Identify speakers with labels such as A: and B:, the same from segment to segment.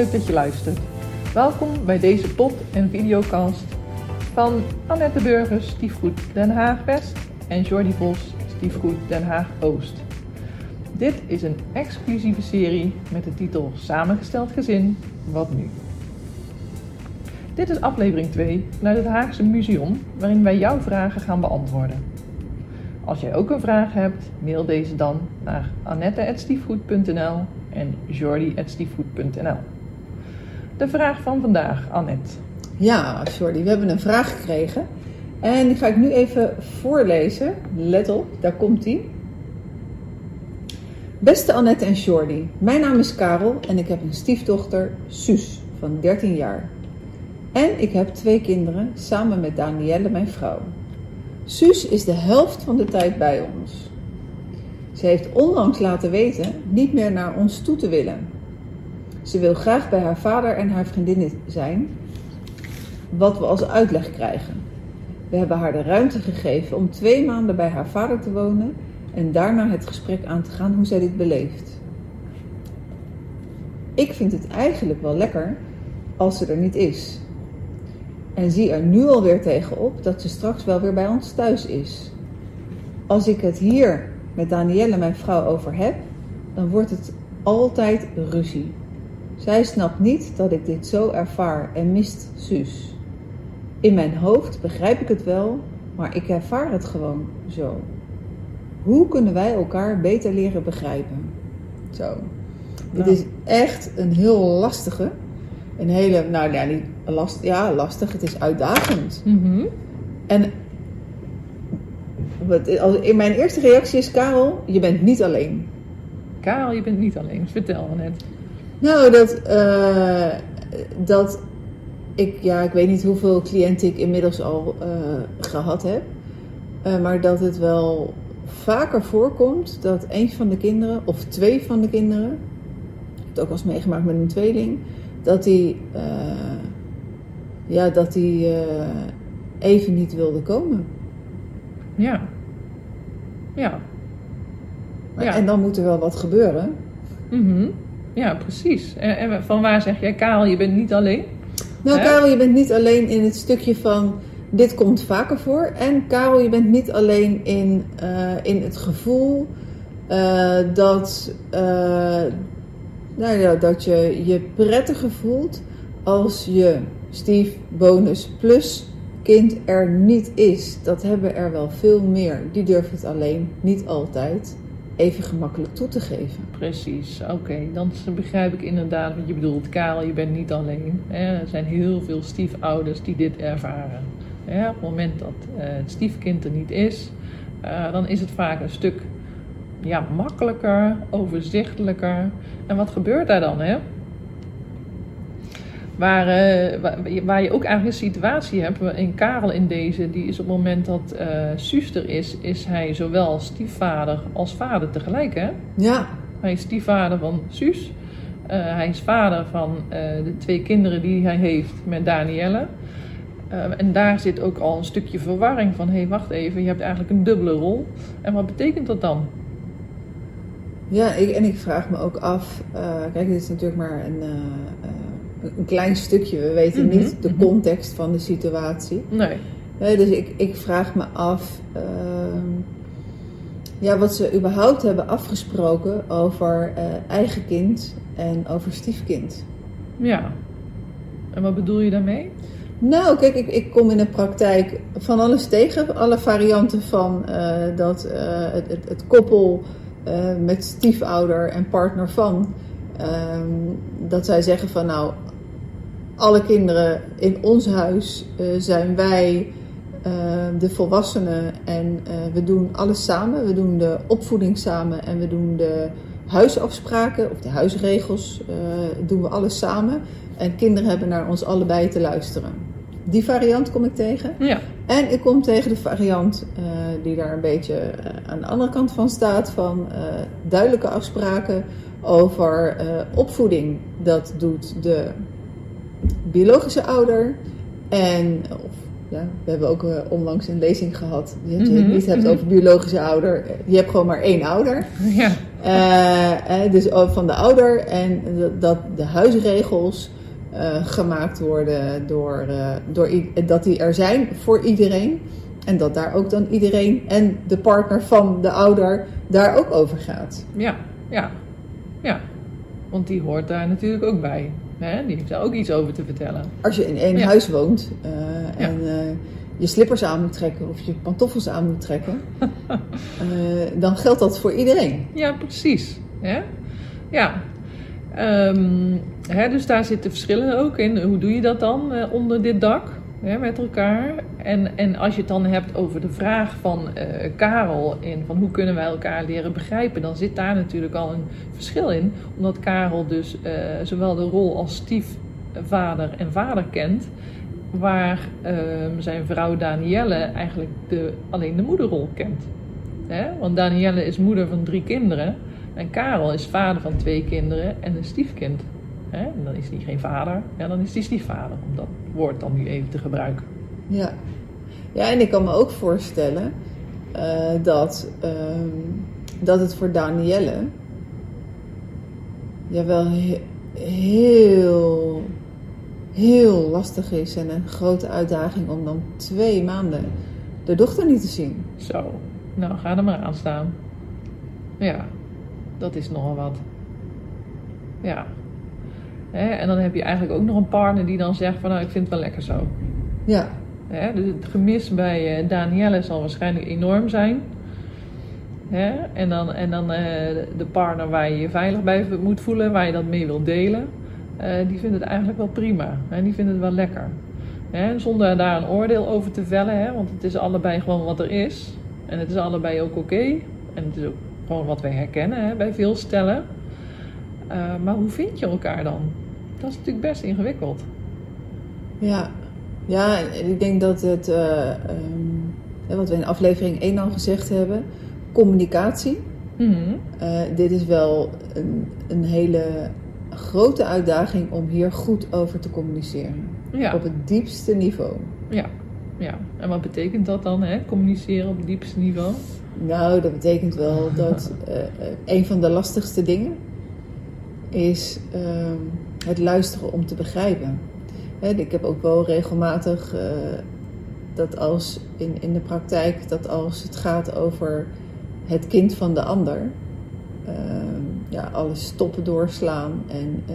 A: Leuk dat je luistert. Welkom bij deze pod- en videocast van Annette Burgers, Stiefgoed Den Haag West en Jordi Vos, Stiefgoed Den Haag Oost. Dit is een exclusieve serie met de titel Samengesteld Gezin, wat nu? Dit is aflevering 2 vanuit het Haagse Museum, waarin wij jouw vragen gaan beantwoorden. Als jij ook een vraag hebt, mail deze dan naar annette.stiefgoed.nl en jordi.stiefgoed.nl. De vraag van vandaag, Annette.
B: Ja, Jordi, we hebben een vraag gekregen. En die ga ik nu even voorlezen. Let op, daar komt ie. Beste Annette en Jordi, mijn naam is Karel en ik heb een stiefdochter, Suus, van 13 jaar. En ik heb twee kinderen, samen met Danielle, mijn vrouw. Suus is de helft van de tijd bij ons. Ze heeft onlangs laten weten niet meer naar ons toe te willen. Ze wil graag bij haar vader en haar vriendinnen zijn, wat we als uitleg krijgen. We hebben haar de ruimte gegeven om twee maanden bij haar vader te wonen en daarna het gesprek aan te gaan hoe zij dit beleeft. Ik vind het eigenlijk wel lekker als ze er niet is. En zie er nu alweer tegenop dat ze straks wel weer bij ons thuis is. Als ik het hier met Danielle, mijn vrouw, over heb, dan wordt het altijd ruzie. Zij snapt niet dat ik dit zo ervaar en mist Suus. In mijn hoofd begrijp ik het wel, maar ik ervaar het gewoon zo. Hoe kunnen wij elkaar beter leren begrijpen? Zo. Dit is echt een heel lastige. Een hele, nou ja, niet last, ja, lastig. Het is uitdagend. En wat, in mijn eerste reactie is, Karel, je bent niet alleen.
A: Karel, je bent niet alleen. Vertel, Annette.
B: Nou, dat, eh, dat ik, ja, ik weet niet hoeveel cliënten ik inmiddels al eh, gehad heb. Eh, maar dat het wel vaker voorkomt dat een van de kinderen, of twee van de kinderen, ik heb het ook wel eens meegemaakt met een tweeling, dat die, ja, dat die even niet wilde komen.
A: Ja. Ja. Ja.
B: En dan moet er wel wat gebeuren.
A: Mhm. Ja, precies. En, en van waar zeg jij, Karel, je bent niet alleen?
B: Nou,
A: Hè?
B: Karel, je bent niet alleen in het stukje van dit komt vaker voor. En Karel, je bent niet alleen in, eh, in het gevoel eh, dat, eh, nou ja, dat je je prettiger voelt als je stief, bonus plus kind er niet is. Dat hebben er wel veel meer. Die durven het alleen niet altijd even gemakkelijk toe te geven.
A: Precies, oké. Dan begrijp ik inderdaad wat je bedoelt. Karel, je bent niet alleen. Er zijn heel veel stiefouders die dit ervaren. Op het moment dat eh, het stiefkind er niet is, eh, dan is het vaak een stuk ja, makkelijker, overzichtelijker. En wat gebeurt daar dan? Hè? Waar, eh, waar, waar je ook eigenlijk een situatie hebt, in Karel in deze, die is op het moment dat er is, is hij zowel stiefvader als vader tegelijk. Hè?
B: Ja,
A: Hij is stiefvader van Suus. Eh, hij is vader van de twee kinderen die hij heeft met Danielle. En daar zit ook al een stukje verwarring van: hé, hey, wacht even, je hebt eigenlijk een dubbele rol. En wat betekent dat dan?
B: Ja, ik, en ik vraag me ook af. kijk, dit is natuurlijk maar een, een klein stukje. We weten
A: Mhm,
B: niet de
A: mhm.
B: context van de situatie.
A: Nee.
B: Hè, dus ik, ik vraag me af. ehm, ja, wat ze überhaupt hebben afgesproken over eh, eigen kind en over stiefkind.
A: Ja. En wat bedoel je daarmee?
B: Nou, kijk, ik, ik kom in de praktijk van alles tegen. Alle varianten van eh, dat eh, het, het, het koppel met stiefouder en partner van. ehm, dat zij zeggen van nou, alle kinderen in ons huis eh, zijn wij eh, de volwassenen en eh, we doen alles samen. We doen de opvoeding samen en we doen de huisafspraken of de huisregels. doen we alles samen. En kinderen hebben naar ons allebei te luisteren. Die variant kom ik tegen.
A: Ja.
B: En ik kom tegen de variant die daar een beetje aan de andere kant van staat. Van duidelijke afspraken over opvoeding. Dat doet de biologische ouder. En of, ja, we hebben ook eh, onlangs een lezing gehad. Die het
A: Mhm,
B: niet hebt
A: mhm.
B: over biologische ouder. Je hebt gewoon maar één ouder.
A: Ja.
B: Eh, eh, dus van de ouder en dat- de huisregels gemaakt worden door, door dat die er zijn voor iedereen. En dat daar ook dan iedereen en de partner van de ouder daar ook over gaat.
A: Ja, ja, ja. Want die hoort daar natuurlijk ook bij. Hè? Die heeft daar ook iets over te vertellen.
B: Als je in één
A: Ja.
B: huis woont eh, en eh, je slippers aan moet trekken of je pantoffels aan moet trekken, eh, dan geldt dat voor iedereen.
A: Ja, precies. Hè? Ja. Ehm, hè, dus daar zitten verschillen ook in. Hoe doe je dat dan onder dit dak met elkaar? En, en als je het dan hebt over de vraag van eh, Karel in van hoe kunnen wij elkaar leren begrijpen, dan zit daar natuurlijk al een verschil in. Omdat Karel dus eh, zowel de rol als stiefvader en vader kent, waar ehm, zijn vrouw Danielle eigenlijk de, alleen de moederrol kent. Hè? Want Danielle is moeder van drie kinderen. En Karel is vader van twee kinderen en een stiefkind. Hè? En dan is hij geen vader, ja, dan is hij stiefvader. Om dat woord dan nu even te gebruiken.
B: Ja, ja en ik kan me ook voorstellen eh, dat, ehm, dat het voor Danielle ja, wel he- heel, heel lastig is en een grote uitdaging om dan twee maanden de dochter niet te zien.
A: Zo, nou ga er maar aan staan. Ja, dat is nogal wat. Ja. Hè? En dan heb je eigenlijk ook nog een partner die dan zegt van nou ik vind het wel lekker zo.
B: Ja,
A: Hè, dus het gemis bij eh, Danielle zal waarschijnlijk enorm zijn. Hè? En dan, en dan eh, de partner waar je je veilig bij moet voelen, waar je dat mee wil delen, eh, die vindt het eigenlijk wel prima. Hè? Die vindt het wel lekker. Hè? Zonder daar een oordeel over te vellen, hè? want het is allebei gewoon wat er is. En het is allebei ook oké. En het is ook gewoon wat wij herkennen hè, bij veel stellen. Maar hoe vind je elkaar dan? Dat is natuurlijk best ingewikkeld.
B: ja. Ja, en ik denk dat het, eh, ehm, wat we in aflevering 1 al gezegd hebben, communicatie.
A: Mhm.
B: Eh, dit is wel een, een hele grote uitdaging om hier goed over te communiceren.
A: Ja.
B: Op het diepste niveau.
A: Ja, ja. En wat betekent dat dan, hè? Communiceren op het diepste niveau?
B: Nou, dat betekent wel dat eh, een van de lastigste dingen is ehm, het luisteren om te begrijpen. Ik heb ook wel regelmatig eh, dat als in, in de praktijk, dat als het gaat over het kind van de ander, ehm, ja, alles stoppen doorslaan en eh,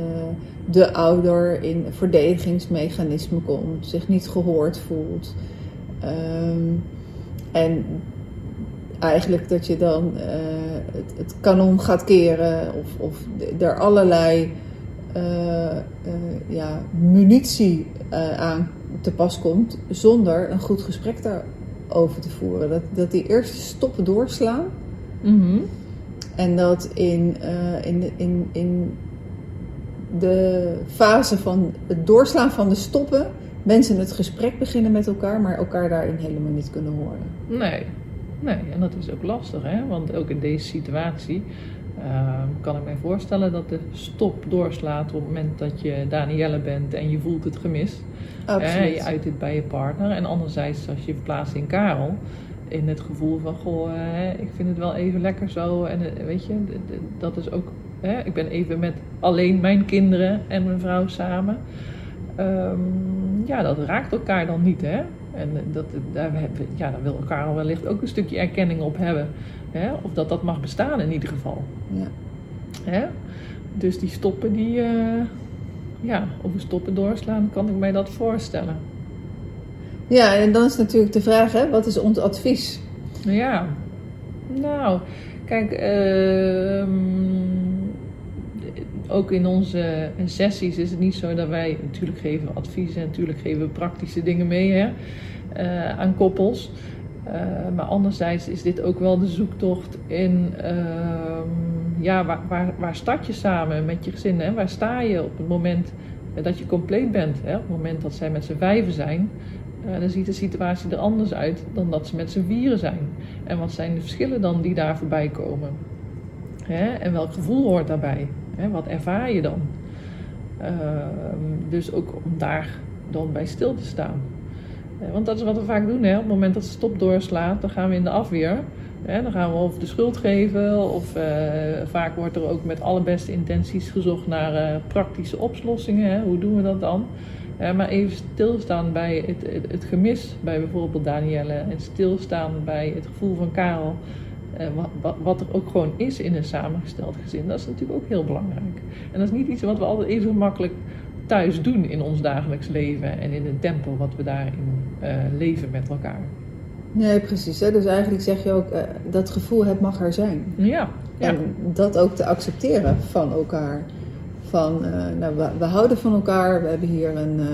B: de ouder in verdedigingsmechanisme komt, zich niet gehoord voelt. Ehm, en eigenlijk dat je dan eh, het, het kanon gaat keren of, of er allerlei ja, munitie eh, aan te pas komt zonder een goed gesprek daarover te voeren. Dat, dat die eerste stoppen doorslaan
A: Mhm.
B: en dat in, eh, in, de- in, in de fase van het doorslaan van de stoppen mensen het gesprek beginnen met elkaar, maar elkaar daarin helemaal niet kunnen horen.
A: Nee. Nee, en dat is ook lastig, hè? Want ook in deze situatie ehm, kan ik mij voorstellen dat de stop doorslaat op het moment dat je Danielle bent en je voelt het gemis.
B: Absoluut.
A: je uit dit bij je partner. En anderzijds, als je verplaatst in Karel, in het gevoel van, goh, ik vind het wel even lekker zo. En eh, weet je, dat is ook, ik ben even met alleen mijn kinderen en mijn vrouw samen. Ehm, ja, dat raakt elkaar dan niet, hè. En eh, dat, daar, hebben- ja, daar wil elkaar wellicht ook een stukje erkenning op hebben. Hè? Of dat dat mag bestaan in ieder geval.
B: Ja.
A: Hè? Dus die stoppen, die, eh, ja, over stoppen doorslaan, kan ik mij dat voorstellen.
B: ja, en dan is natuurlijk de vraag, hè, wat is ons advies?
A: Ja, nou, kijk, ehm, ook in onze sessies is het niet zo dat wij natuurlijk geven we advies en natuurlijk geven we praktische dingen mee hè, eh, aan koppels. Eh, maar anderzijds is dit ook wel de zoektocht in, ehm, ja, waar, waar, waar start je samen met je gezin? Hè? Waar sta je op het moment dat je compleet bent? Hè? Op het moment dat zij met z'n vijven zijn, eh, dan ziet de situatie er anders uit dan dat ze met z'n vieren zijn. En wat zijn de verschillen dan die daar voorbij komen? Hè? En welk gevoel hoort daarbij? Hè? Wat ervaar je dan? Ehm, dus ook om daar dan bij stil te staan. Eh, want dat is wat we vaak doen. Hè? Op het moment dat de stop doorslaat, dan gaan we in de afweer. Hè, dan gaan we of de schuld geven, of eh, vaak wordt er ook met alle beste intenties gezocht naar eh, praktische oplossingen. Hè. Hoe doen we dat dan? Maar even stilstaan bij het, het, het, gemis bij bijvoorbeeld Danielle en stilstaan bij het gevoel van Karel. Wat, wat, wat, er ook gewoon is in een samengesteld gezin, dat is natuurlijk ook heel belangrijk. En dat is niet iets wat we altijd even makkelijk thuis doen in ons dagelijks leven en in het tempo wat we daarin leven met elkaar.
B: Nee, precies. Hè? Dus eigenlijk zeg je ook, uh, dat gevoel het mag er zijn.
A: Ja, ja.
B: En dat ook te accepteren van elkaar. Van, uh, nou, we, we, houden van elkaar, we hebben hier een, uh,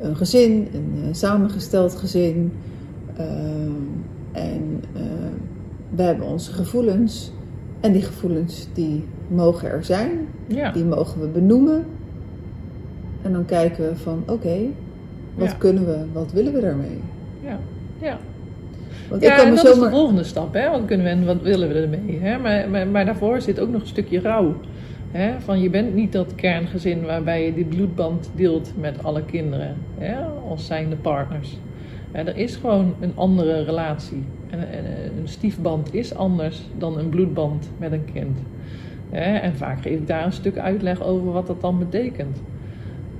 B: een gezin, een samengesteld gezin. en we hebben onze gevoelens. En die gevoelens die mogen er zijn.
A: Ja.
B: Die mogen we benoemen. En dan kijken we van, oké, wat
A: Ja.
B: kunnen we, wat willen we daarmee?
A: Ja, ja.
B: Want
A: Ja,
B: kan
A: en
B: me
A: dat is de volgende stap. Hè? Wat kunnen we en wat willen we ermee? Hè? Maar, maar, maar daarvoor zit ook nog een stukje rouw. Hè? Van je bent niet dat kerngezin waarbij je die bloedband deelt met alle kinderen. Hè? Als zijnde partners. Er is gewoon een andere relatie. En, en, een stiefband is anders dan een bloedband met een kind. En vaak geef ik daar een stuk uitleg over wat dat dan betekent.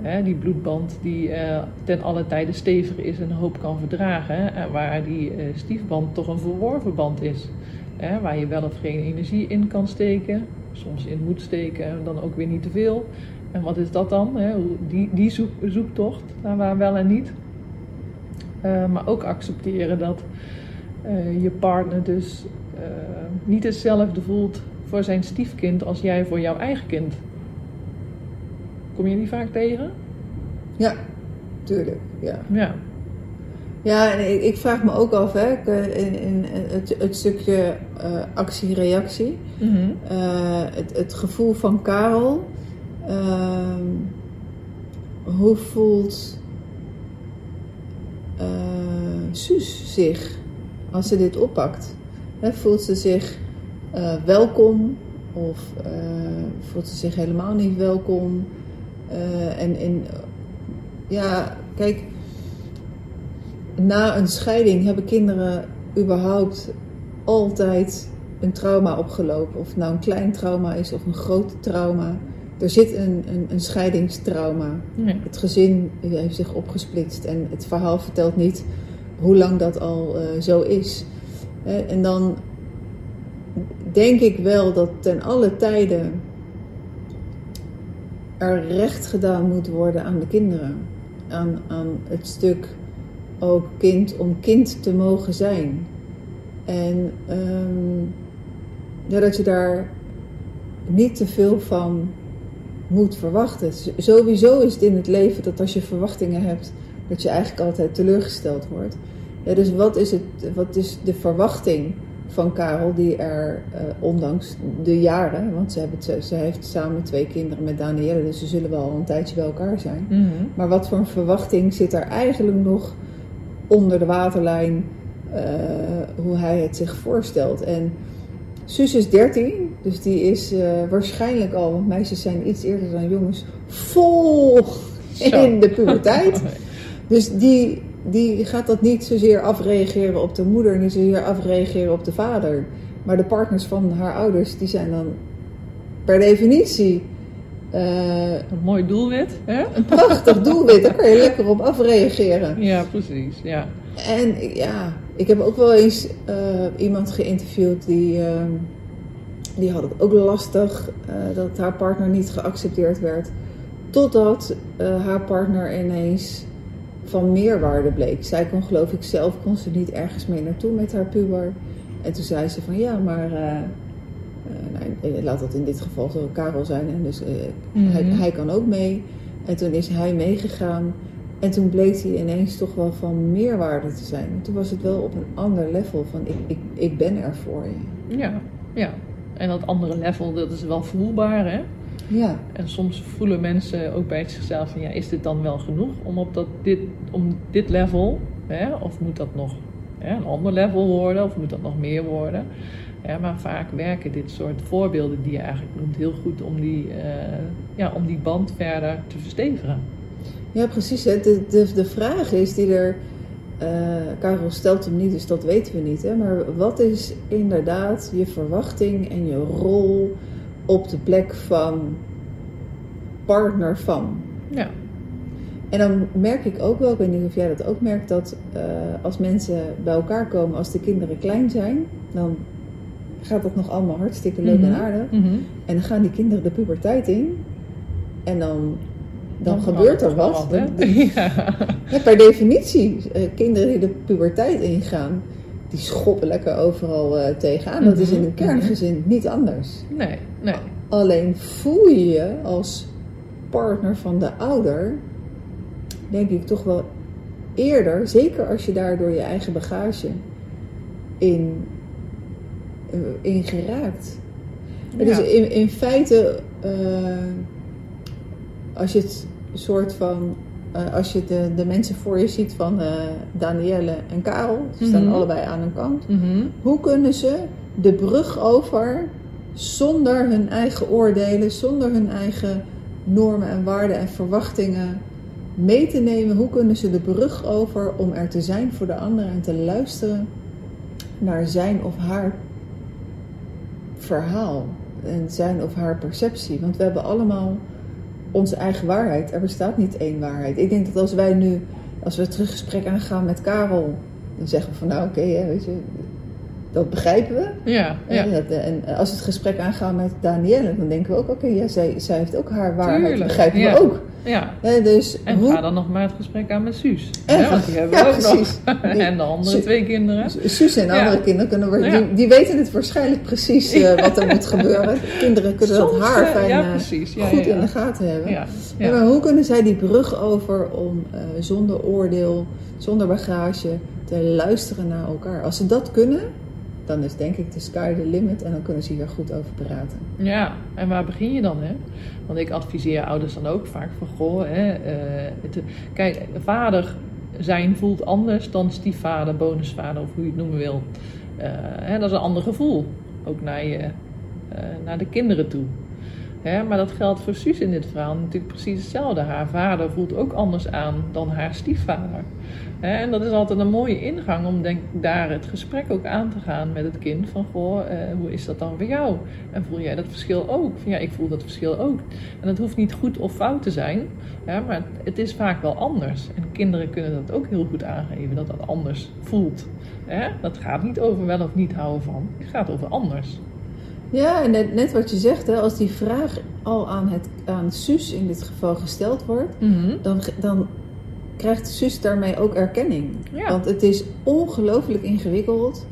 A: Hè, die bloedband die eh, ten alle tijde stevig is en hoop kan verdragen. hè, en waar die eh, stiefband toch een verworven band is. Hè, waar je wel of geen energie in kan steken. Soms in moet steken en dan ook weer niet te veel. En wat is dat dan? Hè? Die, die zoek, zoektocht naar waar wel en niet. Eh, maar ook accepteren dat eh, je partner dus eh, niet hetzelfde voelt voor zijn stiefkind als jij voor jouw eigen kind. Kom je die vaak tegen?
B: Ja, tuurlijk. Ja,
A: Ja.
B: ja en ik, vraag me ook af, hè, eh, in, in het, het stukje eh, actie-reactie.
A: Mhm.
B: Eh, het, het gevoel van Karel. ehm, hoe voelt Suus zich als ze dit oppakt? Hè, voelt ze zich welkom of voelt ze zich helemaal niet welkom? Eh, en, en ja, kijk, na een scheiding hebben kinderen überhaupt altijd een trauma opgelopen. Of het nou een klein trauma is of een groot trauma. Er zit een, een, een scheidingstrauma. Het gezin heeft zich opgesplitst en het verhaal vertelt niet hoe lang dat al eh, zo is. Hè, En dan denk ik wel dat ten alle tijde er recht gedaan moet worden aan de kinderen. Aan, aan het stuk ook kind om kind te mogen zijn. En ja, dat je daar niet te veel van moet verwachten. Sowieso is het in het leven dat als je verwachtingen hebt, dat je eigenlijk altijd teleurgesteld wordt. Dus wat is, het, wat is de verwachting van Karel, die er eh, ondanks de jaren, want ze, hebben, ze, ze heeft samen twee kinderen met Danielle, dus ze zullen wel een tijdje bij elkaar zijn.
A: Mhm.
B: Maar wat voor een verwachting zit er eigenlijk nog onder de waterlijn eh, hoe hij het zich voorstelt? En Suus is 13, dus die is eh, waarschijnlijk al, want meisjes zijn iets eerder dan jongens, vol
A: Zo.
B: in de puberteit. Dus die, die gaat dat niet zozeer afreageren op de moeder, niet zozeer afreageren op de vader. Maar de partners van haar ouders, die zijn dan per definitie eh,
A: Een mooi doelwit, hè?
B: een prachtig doelwit. Daar kan je lekker op afreageren.
A: Ja, precies. Ja.
B: En ja, ik heb ook wel eens eh, iemand geïnterviewd die, eh, die had het ook lastig eh, dat haar partner niet geaccepteerd werd. Totdat haar partner ineens van meerwaarde bleek. Zij kon geloof ik zelf kon ze niet ergens mee naartoe met haar puber. En toen zei ze van ja, maar eh, eh, nou, eh, laat dat in dit geval zo Karel zijn. En dus hij,
A: Mhm.
B: hij kan ook mee. En toen is hij meegegaan. En toen bleek hij ineens toch wel van meerwaarde te zijn. En toen was het wel op een ander level van ik, ik, ik ben er voor je.
A: Ja, ja. En dat andere level, dat is wel voelbaar, hè?
B: Ja,
A: En soms voelen mensen ook bij zichzelf van, ja, is dit dan wel genoeg om op dat, dit, om dit level, hè? Of moet dat nog hè, een ander level worden, of moet dat nog meer worden? Ja, maar vaak werken dit soort voorbeelden die je eigenlijk noemt heel goed om die, eh, ja, om die band verder te verstevigen.
B: ja precies. Hè. De, de, de vraag is die er eh, Karel stelt hem niet, dus dat weten we niet. Hè? Maar wat is inderdaad je verwachting en je rol op de plek van partner van?
A: Ja.
B: En dan merk ik ook wel, ik weet niet of jij dat ook merkt, dat eh, als mensen bij elkaar komen als de kinderen klein zijn, dan gaat dat nog allemaal hartstikke leuk en
A: Mhm.
B: aardig.
A: Mhm.
B: En dan gaan die kinderen de puberteit in. En dan, dan,
A: Dan
B: gebeurt er wat.
A: Ja,
B: per definitie, eh, kinderen die de puberteit ingaan, die schoppen lekker overal eh, tegenaan. Dat is in een
A: Mhm,
B: kerngezin niet anders.
A: Nee, nee.
B: Alleen voel je je als partner van de ouder, denk ik toch wel eerder, zeker als je daar door je eigen bagage in, eh, in geraakt.
A: Ja.
B: Dus in, in feite, eh, als je het soort van, eh, als je de, de mensen voor je ziet van eh Danielle en Karel, ze staan
A: Mhm.
B: allebei aan een kant.
A: Mhm.
B: Hoe kunnen ze de brug over zonder hun eigen oordelen, zonder hun eigen normen en waarden en verwachtingen mee te nemen? Hoe kunnen ze de brug over om er te zijn voor de ander en te luisteren naar zijn of haar verhaal en zijn of haar perceptie? Want we hebben allemaal onze eigen waarheid. Er bestaat niet één waarheid. Ik denk dat als wij nu, als we terug gesprek aangaan met Karel, dan zeggen we van nou oké, weet je, dat begrijpen we.
A: Ja, ja.
B: En, dat- en als we het gesprek aangaan met Danielle, dan denken we ook oké, ja, zij, zij heeft ook haar waarheid,
A: Tuurlijk,
B: begrijpen
A: ja.
B: we ook.
A: Ja.
B: Dus
A: En
B: hoe-
A: ga dan nog maar het gesprek aan met Suus. Hè, want die hebben
B: ja,
A: we ook
B: precies.
A: nog. En de andere
B: Su-
A: twee kinderen.
B: Suus en de
A: Ja.
B: andere kinderen kunnen we, die, die weten het waarschijnlijk precies eh, wat er moet gebeuren. Kinderen kunnen dat haar
A: eh,
B: fijn
A: ja,
B: eh,
A: precies.
B: Goed in de gaten hebben.
A: Ja,
B: maar hoe kunnen zij die brug over om zonder oordeel, zonder bagage te luisteren naar elkaar? Als ze dat kunnen, dan is denk ik de sky the limit en dan kunnen ze hier goed over praten.
A: Ja, en waar begin je dan, hè? Want ik adviseer ouders dan ook vaak van, goh, hè, eh, kijk, vader zijn voelt anders dan stiefvader, bonusvader of hoe je het noemen wil. Eh, hè, dat is een ander gevoel, ook naar, eh, naar de kinderen toe. Hè, maar dat geldt voor Suus in dit verhaal natuurlijk precies hetzelfde. Haar vader voelt ook anders aan dan haar stiefvader. Hè, en dat is altijd een mooie ingang om denk, daar het gesprek ook aan te gaan met het kind. Van, goh, eh, hoe is dat dan voor jou? En voel jij dat verschil ook? Van, ja, ik voel dat verschil ook. En dat hoeft niet goed of fout te zijn, hè, maar het is vaak wel anders. En kinderen kunnen dat ook heel goed aangeven, dat dat anders voelt. Hè? Dat gaat niet over wel of niet houden van, het gaat over anders.
B: Ja, en net, net wat je zegt, hè, als die vraag al aan, het, aan Suus in dit geval gesteld wordt, dan, dan krijgt Suus daarmee ook erkenning.
A: Ja.
B: Want het is ongelooflijk ingewikkeld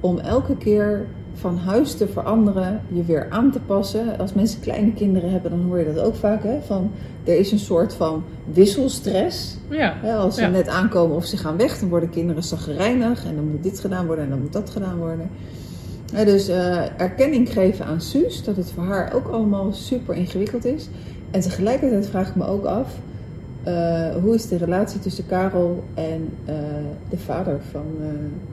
B: om elke keer van huis te veranderen, je weer aan te passen. Als mensen kleine kinderen hebben, dan hoor je dat ook vaak. Hè? Van, er is een soort van wisselstress.
A: Ja,
B: Hè? Als ze
A: Ja.
B: net aankomen of ze gaan weg, dan worden kinderen zagrijnig. En dan moet dit gedaan worden en dan moet dat gedaan worden. Dus eh, erkenning geven aan Suus, dat het voor haar ook allemaal super ingewikkeld is. En tegelijkertijd vraag ik me ook af, eh, hoe is de relatie tussen Karel en eh, de vader van,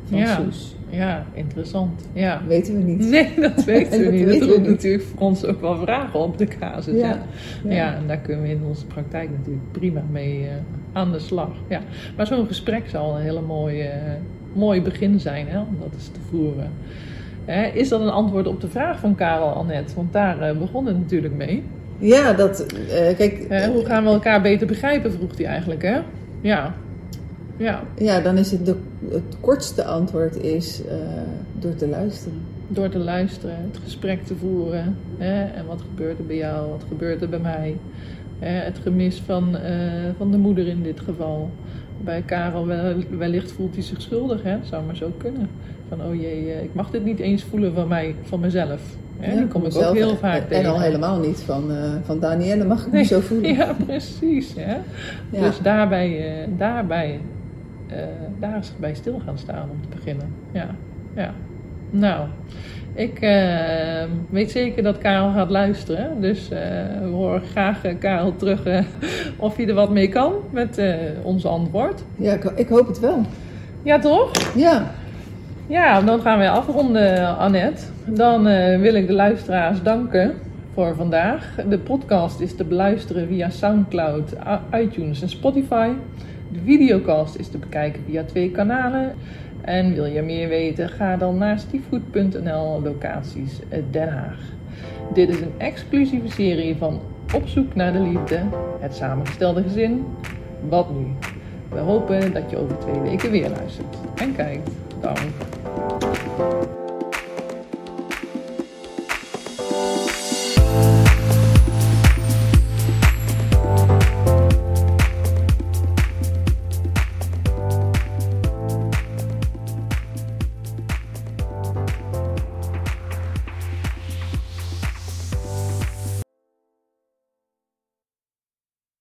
B: van
A: Ja.
B: Suus?
A: ja, interessant. Ja.
B: Weten we niet.
A: Nee, dat weten we
B: Dat
A: niet.
B: weten
A: Dat roept natuurlijk voor ons ook wel vragen op de casus. Ja.
B: Ja.
A: En daar kunnen we in onze praktijk natuurlijk prima mee aan de slag. Ja. Maar zo'n gesprek zal een hele mooie, mooi begin zijn hè, om dat eens te voeren. Hè, is dat een antwoord op de vraag van Karel Annette? Want daar eh, begon het natuurlijk mee.
B: Ja, dat, eh, kijk,
A: Hè, hoe gaan we elkaar beter begrijpen, vroeg hij eigenlijk. Hè? Ja. Ja,
B: ja, dan is het de, het kortste antwoord is eh, door te luisteren.
A: door te luisteren, het gesprek te voeren. Hè? En wat gebeurt er bij jou, wat gebeurt er bij mij? Hè? Het gemis van, eh, van de moeder in dit geval. Bij Karel wel- wellicht voelt hij zich schuldig, hè? Dat zou maar zo kunnen. Van, oh jee, eh, ik mag dit niet eens voelen van, mij, van mezelf. Hè?
B: Ja,
A: Die kom ik ook heel
B: en-
A: vaak
B: en,
A: tegen.
B: al helemaal niet van, eh van Danielle mag ik
A: Nee,
B: niet zo voelen.
A: Ja, precies. Hè?
B: Ja.
A: Dus daarbij, eh, daarbij daar is bij stil gaan staan om te beginnen. Ja, ja. Nou, ik weet zeker dat Karel gaat luisteren. Dus we horen graag Karel terug of hij er wat mee kan met ons antwoord.
B: Ja, ik, ik hoop het wel.
A: Ja, toch?
B: Ja,
A: Ja, dan gaan we afronden, Annette. Dan eh, wil ik de luisteraars danken voor vandaag. De podcast is te beluisteren via Soundcloud, iTunes en Spotify. De videocast is te bekijken via twee kanalen. En wil je meer weten, ga dan naar stiefgoed.nl locaties Den Haag. Dit is een exclusieve serie van Op zoek naar de liefde, het samengestelde gezin. Wat nu? We hopen dat je over twee weken weer luistert en kijkt. Dank. you